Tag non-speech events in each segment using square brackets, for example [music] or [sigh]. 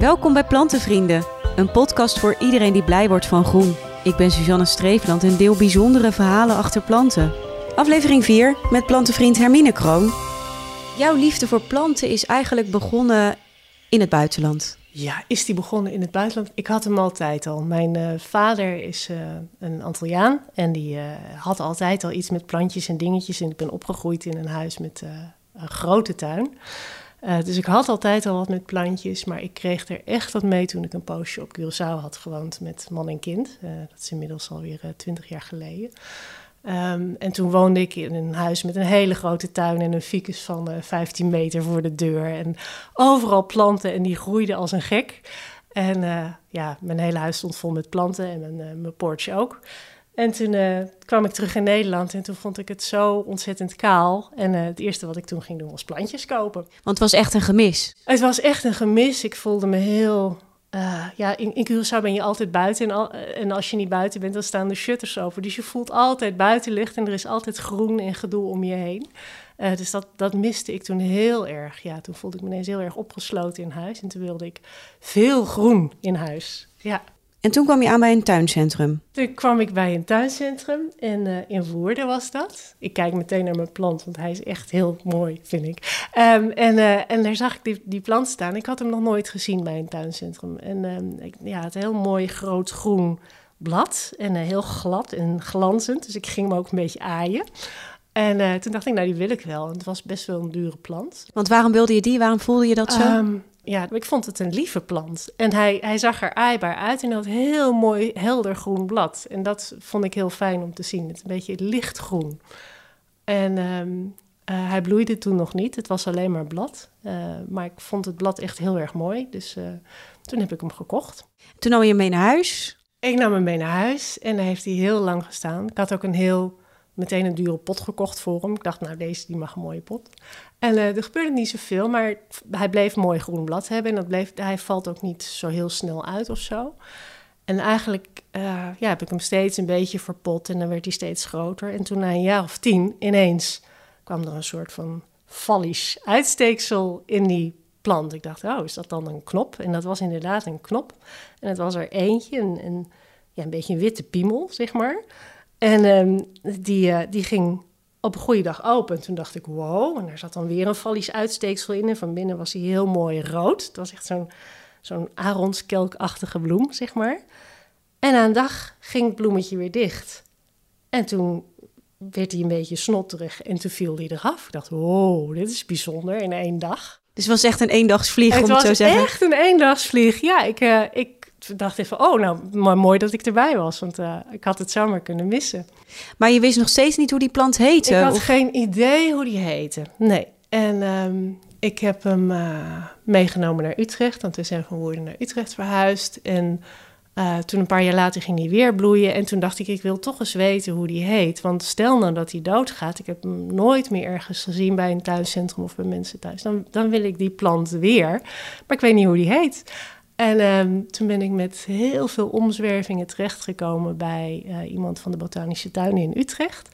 Welkom bij Plantenvrienden, een podcast voor iedereen die blij wordt van groen. Ik ben Suzanne Streefland en deel bijzondere verhalen achter planten. Aflevering 4 met plantenvriend Hermine Kroon. Jouw liefde voor planten is eigenlijk begonnen in het buitenland. Ja, is die begonnen in het buitenland? Ik had hem altijd al. Mijn uh, vader is uh, een Antilliaan en die uh, had altijd al iets met plantjes en dingetjes. En ik ben opgegroeid in een huis met een grote tuin. Dus ik had altijd al wat met plantjes, maar ik kreeg er echt wat mee toen ik een poosje op Curaçao had gewoond met man en kind. dat is inmiddels alweer twintig jaar geleden. Um, en toen woonde ik in een huis met een hele grote tuin en een ficus van uh, 15 meter voor de deur. En overal planten en die groeiden als een gek. En ja, mijn hele huis stond vol met planten en mijn, mijn ook. En toen kwam ik terug in Nederland en toen vond ik het zo ontzettend kaal. En het eerste wat ik toen ging doen was plantjes kopen. Want het was echt een gemis? Het was echt een gemis. Ik voelde me heel uh, ja, in, in Curaçao ben je altijd buiten. En, al, en, als je niet buiten bent, dan staan de shutters open. Dus je voelt altijd buitenlicht en er is altijd groen en gedoe om je heen. Dus dat, dat miste ik toen heel erg. Ja, toen voelde ik me ineens heel erg opgesloten in huis. En toen wilde ik veel groen in huis. Ja. En toen kwam je aan bij een tuincentrum. Toen kwam ik bij een tuincentrum en uh, in Woerden was dat. Ik kijk meteen naar mijn plant, want hij is echt heel mooi, vind ik. Um, en, uh, en daar zag ik die, die plant staan. Ik had hem nog nooit gezien bij een tuincentrum. En um, ik, ja, het heel mooi groot groen blad en uh, heel glad en glanzend. Dus ik ging hem ook een beetje aaien. En toen dacht ik, nou die wil ik wel. Het was best wel een dure plant. Want waarom wilde je die? Waarom voelde je dat zo? Um, ja, ik vond het een lieve plant. En hij, hij zag er aaibaar uit en had heel mooi helder groen blad. En dat vond ik heel fijn om te zien. Het een beetje lichtgroen. En um, uh, hij bloeide toen nog niet. Het was alleen maar blad. Uh, maar ik vond het blad echt heel erg mooi. Dus uh, toen heb ik hem gekocht. Toen nam je hem mee naar huis? Ik nam hem mee naar huis en daar heeft hij heel lang gestaan. Ik had ook een heel meteen een dure pot gekocht voor hem. Ik dacht, nou, deze die mag een mooie pot. En uh, er gebeurde niet zoveel, maar hij bleef mooi groen blad hebben. En dat bleef, hij valt ook niet zo heel snel uit of zo. En eigenlijk uh, ja, heb ik hem steeds een beetje verpot en dan werd hij steeds groter. En toen na een jaar of tien ineens kwam er een soort van fallisch uitsteeksel in die plant. Ik dacht, oh, is dat dan een knop? En dat was inderdaad een knop. En het was er eentje, een, een, ja, een beetje een witte piemel, zeg maar. En um, die, uh, die ging op een goede dag open. En toen dacht ik, wow, en daar zat dan weer een fallisch uitsteeksel in. En van binnen was hij heel mooi rood. Het was echt zo'n zo'n aronskelkachtige bloem, zeg maar. En na een dag ging het bloemetje weer dicht. En toen werd hij een beetje snotterig en toen viel hij eraf. Ik dacht, wow, dit is bijzonder in één dag. Dus het was echt een eendagsvlieg, om het zo te zeggen? Het was echt een eendagsvlieg, ja. Ik, uh, ik dacht even, oh, nou, maar mooi dat ik erbij was. Want uh, ik had het zomaar kunnen missen. Maar je wist nog steeds niet hoe die plant heette? Ik had of? geen idee hoe die heette, nee. En um, ik heb hem uh, meegenomen naar Utrecht. Want we zijn van Woerden naar Utrecht verhuisd. En uh, toen een paar jaar later ging hij weer bloeien. En toen dacht ik, ik wil toch eens weten hoe die heet. Want stel nou dat hij doodgaat. Ik heb hem nooit meer ergens gezien bij een tuincentrum of bij mensen thuis. Dan, dan wil ik die plant weer. Maar ik weet niet hoe die heet. En um, toen ben ik met heel veel omzwervingen terechtgekomen bij uh, iemand van de Botanische Tuinen in Utrecht.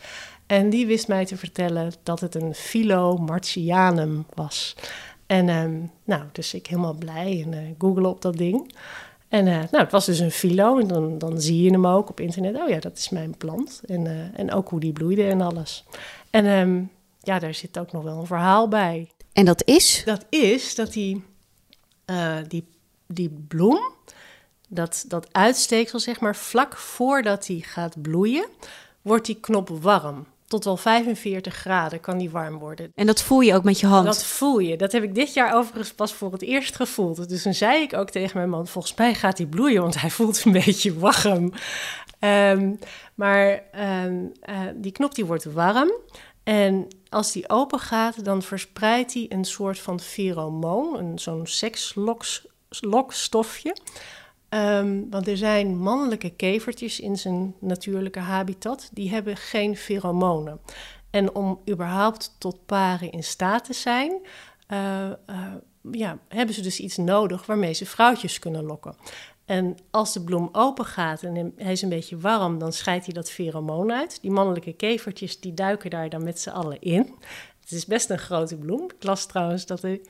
En die wist mij te vertellen dat het een Philo martianum was. En um, nou, dus ik helemaal blij en uh, google op dat ding. En uh, nou, het was dus een filo en dan, dan zie je hem ook op internet. Oh ja, dat is mijn plant. En, uh, en ook hoe die bloeide en alles. En um, ja, daar zit ook nog wel een verhaal bij. En dat is? Dat is dat die, uh, die, die bloem, dat, dat uitsteeksel zeg maar, vlak voordat hij gaat bloeien, wordt die knop warm tot wel 45 graden kan die warm worden. En dat voel je ook met je hand? Dat voel je. Dat heb ik dit jaar overigens pas voor het eerst gevoeld. Dus toen zei ik ook tegen mijn man, volgens mij gaat hij bloeien, want hij voelt een [laughs] beetje warm. Um, maar um, uh, die knop die wordt warm. En als die open gaat, dan verspreidt hij een soort van pheromoon, zo'n sekslokstofje. Um, want er zijn mannelijke kevertjes in zijn natuurlijke habitat, die hebben geen pheromonen. En om überhaupt tot paren in staat te zijn, uh, uh, ja, hebben ze dus iets nodig waarmee ze vrouwtjes kunnen lokken. En als de bloem open gaat en hij is een beetje warm, dan scheidt hij dat pheromoon uit. Die mannelijke kevertjes die duiken daar dan met z'n allen in. Het is best een grote bloem. Ik las trouwens dat, hij,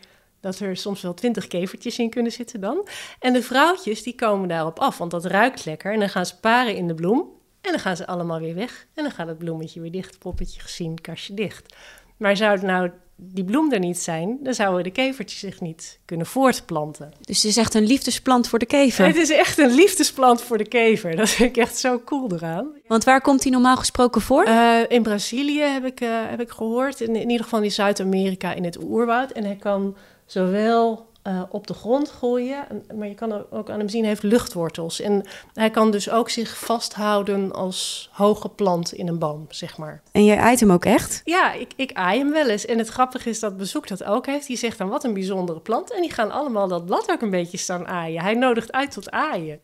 dat er soms wel twintig kevertjes in kunnen zitten dan. En de vrouwtjes die komen daarop af, want dat ruikt lekker. En dan gaan ze paren in de bloem en dan gaan ze allemaal weer weg. En dan gaat het bloemetje weer dicht, poppetje gezien, kastje dicht. Maar zou het nou die bloem er niet zijn, dan zouden de kevertjes zich niet kunnen voortplanten. Dus het is echt een liefdesplant voor de kever. Het is echt een liefdesplant voor de kever. Dat vind ik echt zo cool eraan. Want waar komt die normaal gesproken voor? Uh, in Brazilië heb ik, uh, heb ik gehoord, in, in ieder geval in Zuid-Amerika in het oerwoud. En hij kan zowel uh, op de grond gooien. Maar je kan ook aan hem zien, hij heeft luchtwortels. En hij kan dus ook zich vasthouden als hoge plant in een boom, zeg maar. En jij aait hem ook echt? Ja, ik, ik aai hem wel eens. En het grappige is dat Bezoek dat ook heeft. Die zegt dan, wat een bijzondere plant. En die gaan allemaal dat blad ook een beetje staan aaien. Hij nodigt uit tot aaien.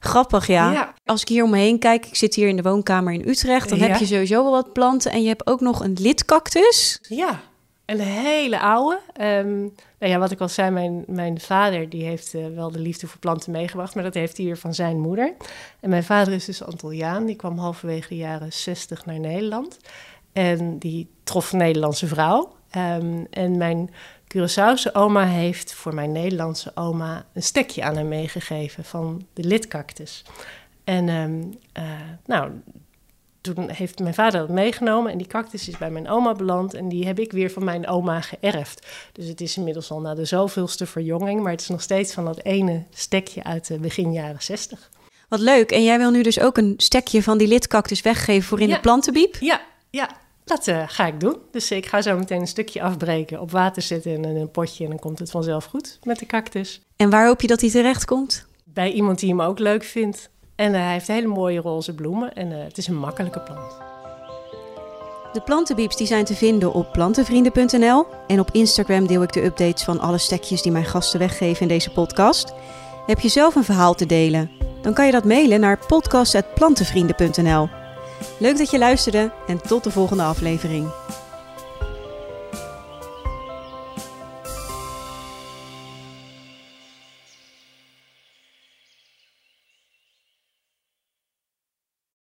Grappig, ja. ja. Als ik hier om me heen kijk, ik zit hier in de woonkamer in Utrecht... dan ja. heb je sowieso wel wat planten. En je hebt ook nog een lidcactus. Ja, een hele oude. Um, nou ja, wat ik al zei, mijn, mijn vader die heeft uh, wel de liefde voor planten meegebracht, maar dat heeft hij weer van zijn moeder. En mijn vader is dus Antilliaan, die kwam halverwege de jaren 60 naar Nederland. En die trof een Nederlandse vrouw. Um, en mijn Curaçaose oma heeft voor mijn Nederlandse oma een stekje aan hem meegegeven van de lidcactus. En um, uh, nou, toen heeft mijn vader dat meegenomen en die cactus is bij mijn oma beland en die heb ik weer van mijn oma geërfd. Dus het is inmiddels al na de zoveelste verjonging, maar het is nog steeds van dat ene stekje uit de begin jaren 60. Wat leuk. En jij wil nu dus ook een stekje van die lidcactus weggeven voor in ja. de plantenbiep? Ja, ja. Dat uh, ga ik doen. Dus ik ga zo meteen een stukje afbreken, op water zetten in een potje en dan komt het vanzelf goed met de cactus. En waar hoop je dat hij terecht komt? Bij iemand die hem ook leuk vindt. En uh, hij heeft hele mooie roze bloemen en uh, het is een makkelijke plant. De plantenbieps die zijn te vinden op plantenvrienden.nl en op Instagram deel ik de updates van alle stekjes die mijn gasten weggeven in deze podcast. Heb je zelf een verhaal te delen? Dan kan je dat mailen naar podcast.plantenvrienden.nl. Leuk dat je luisterde en tot de volgende aflevering.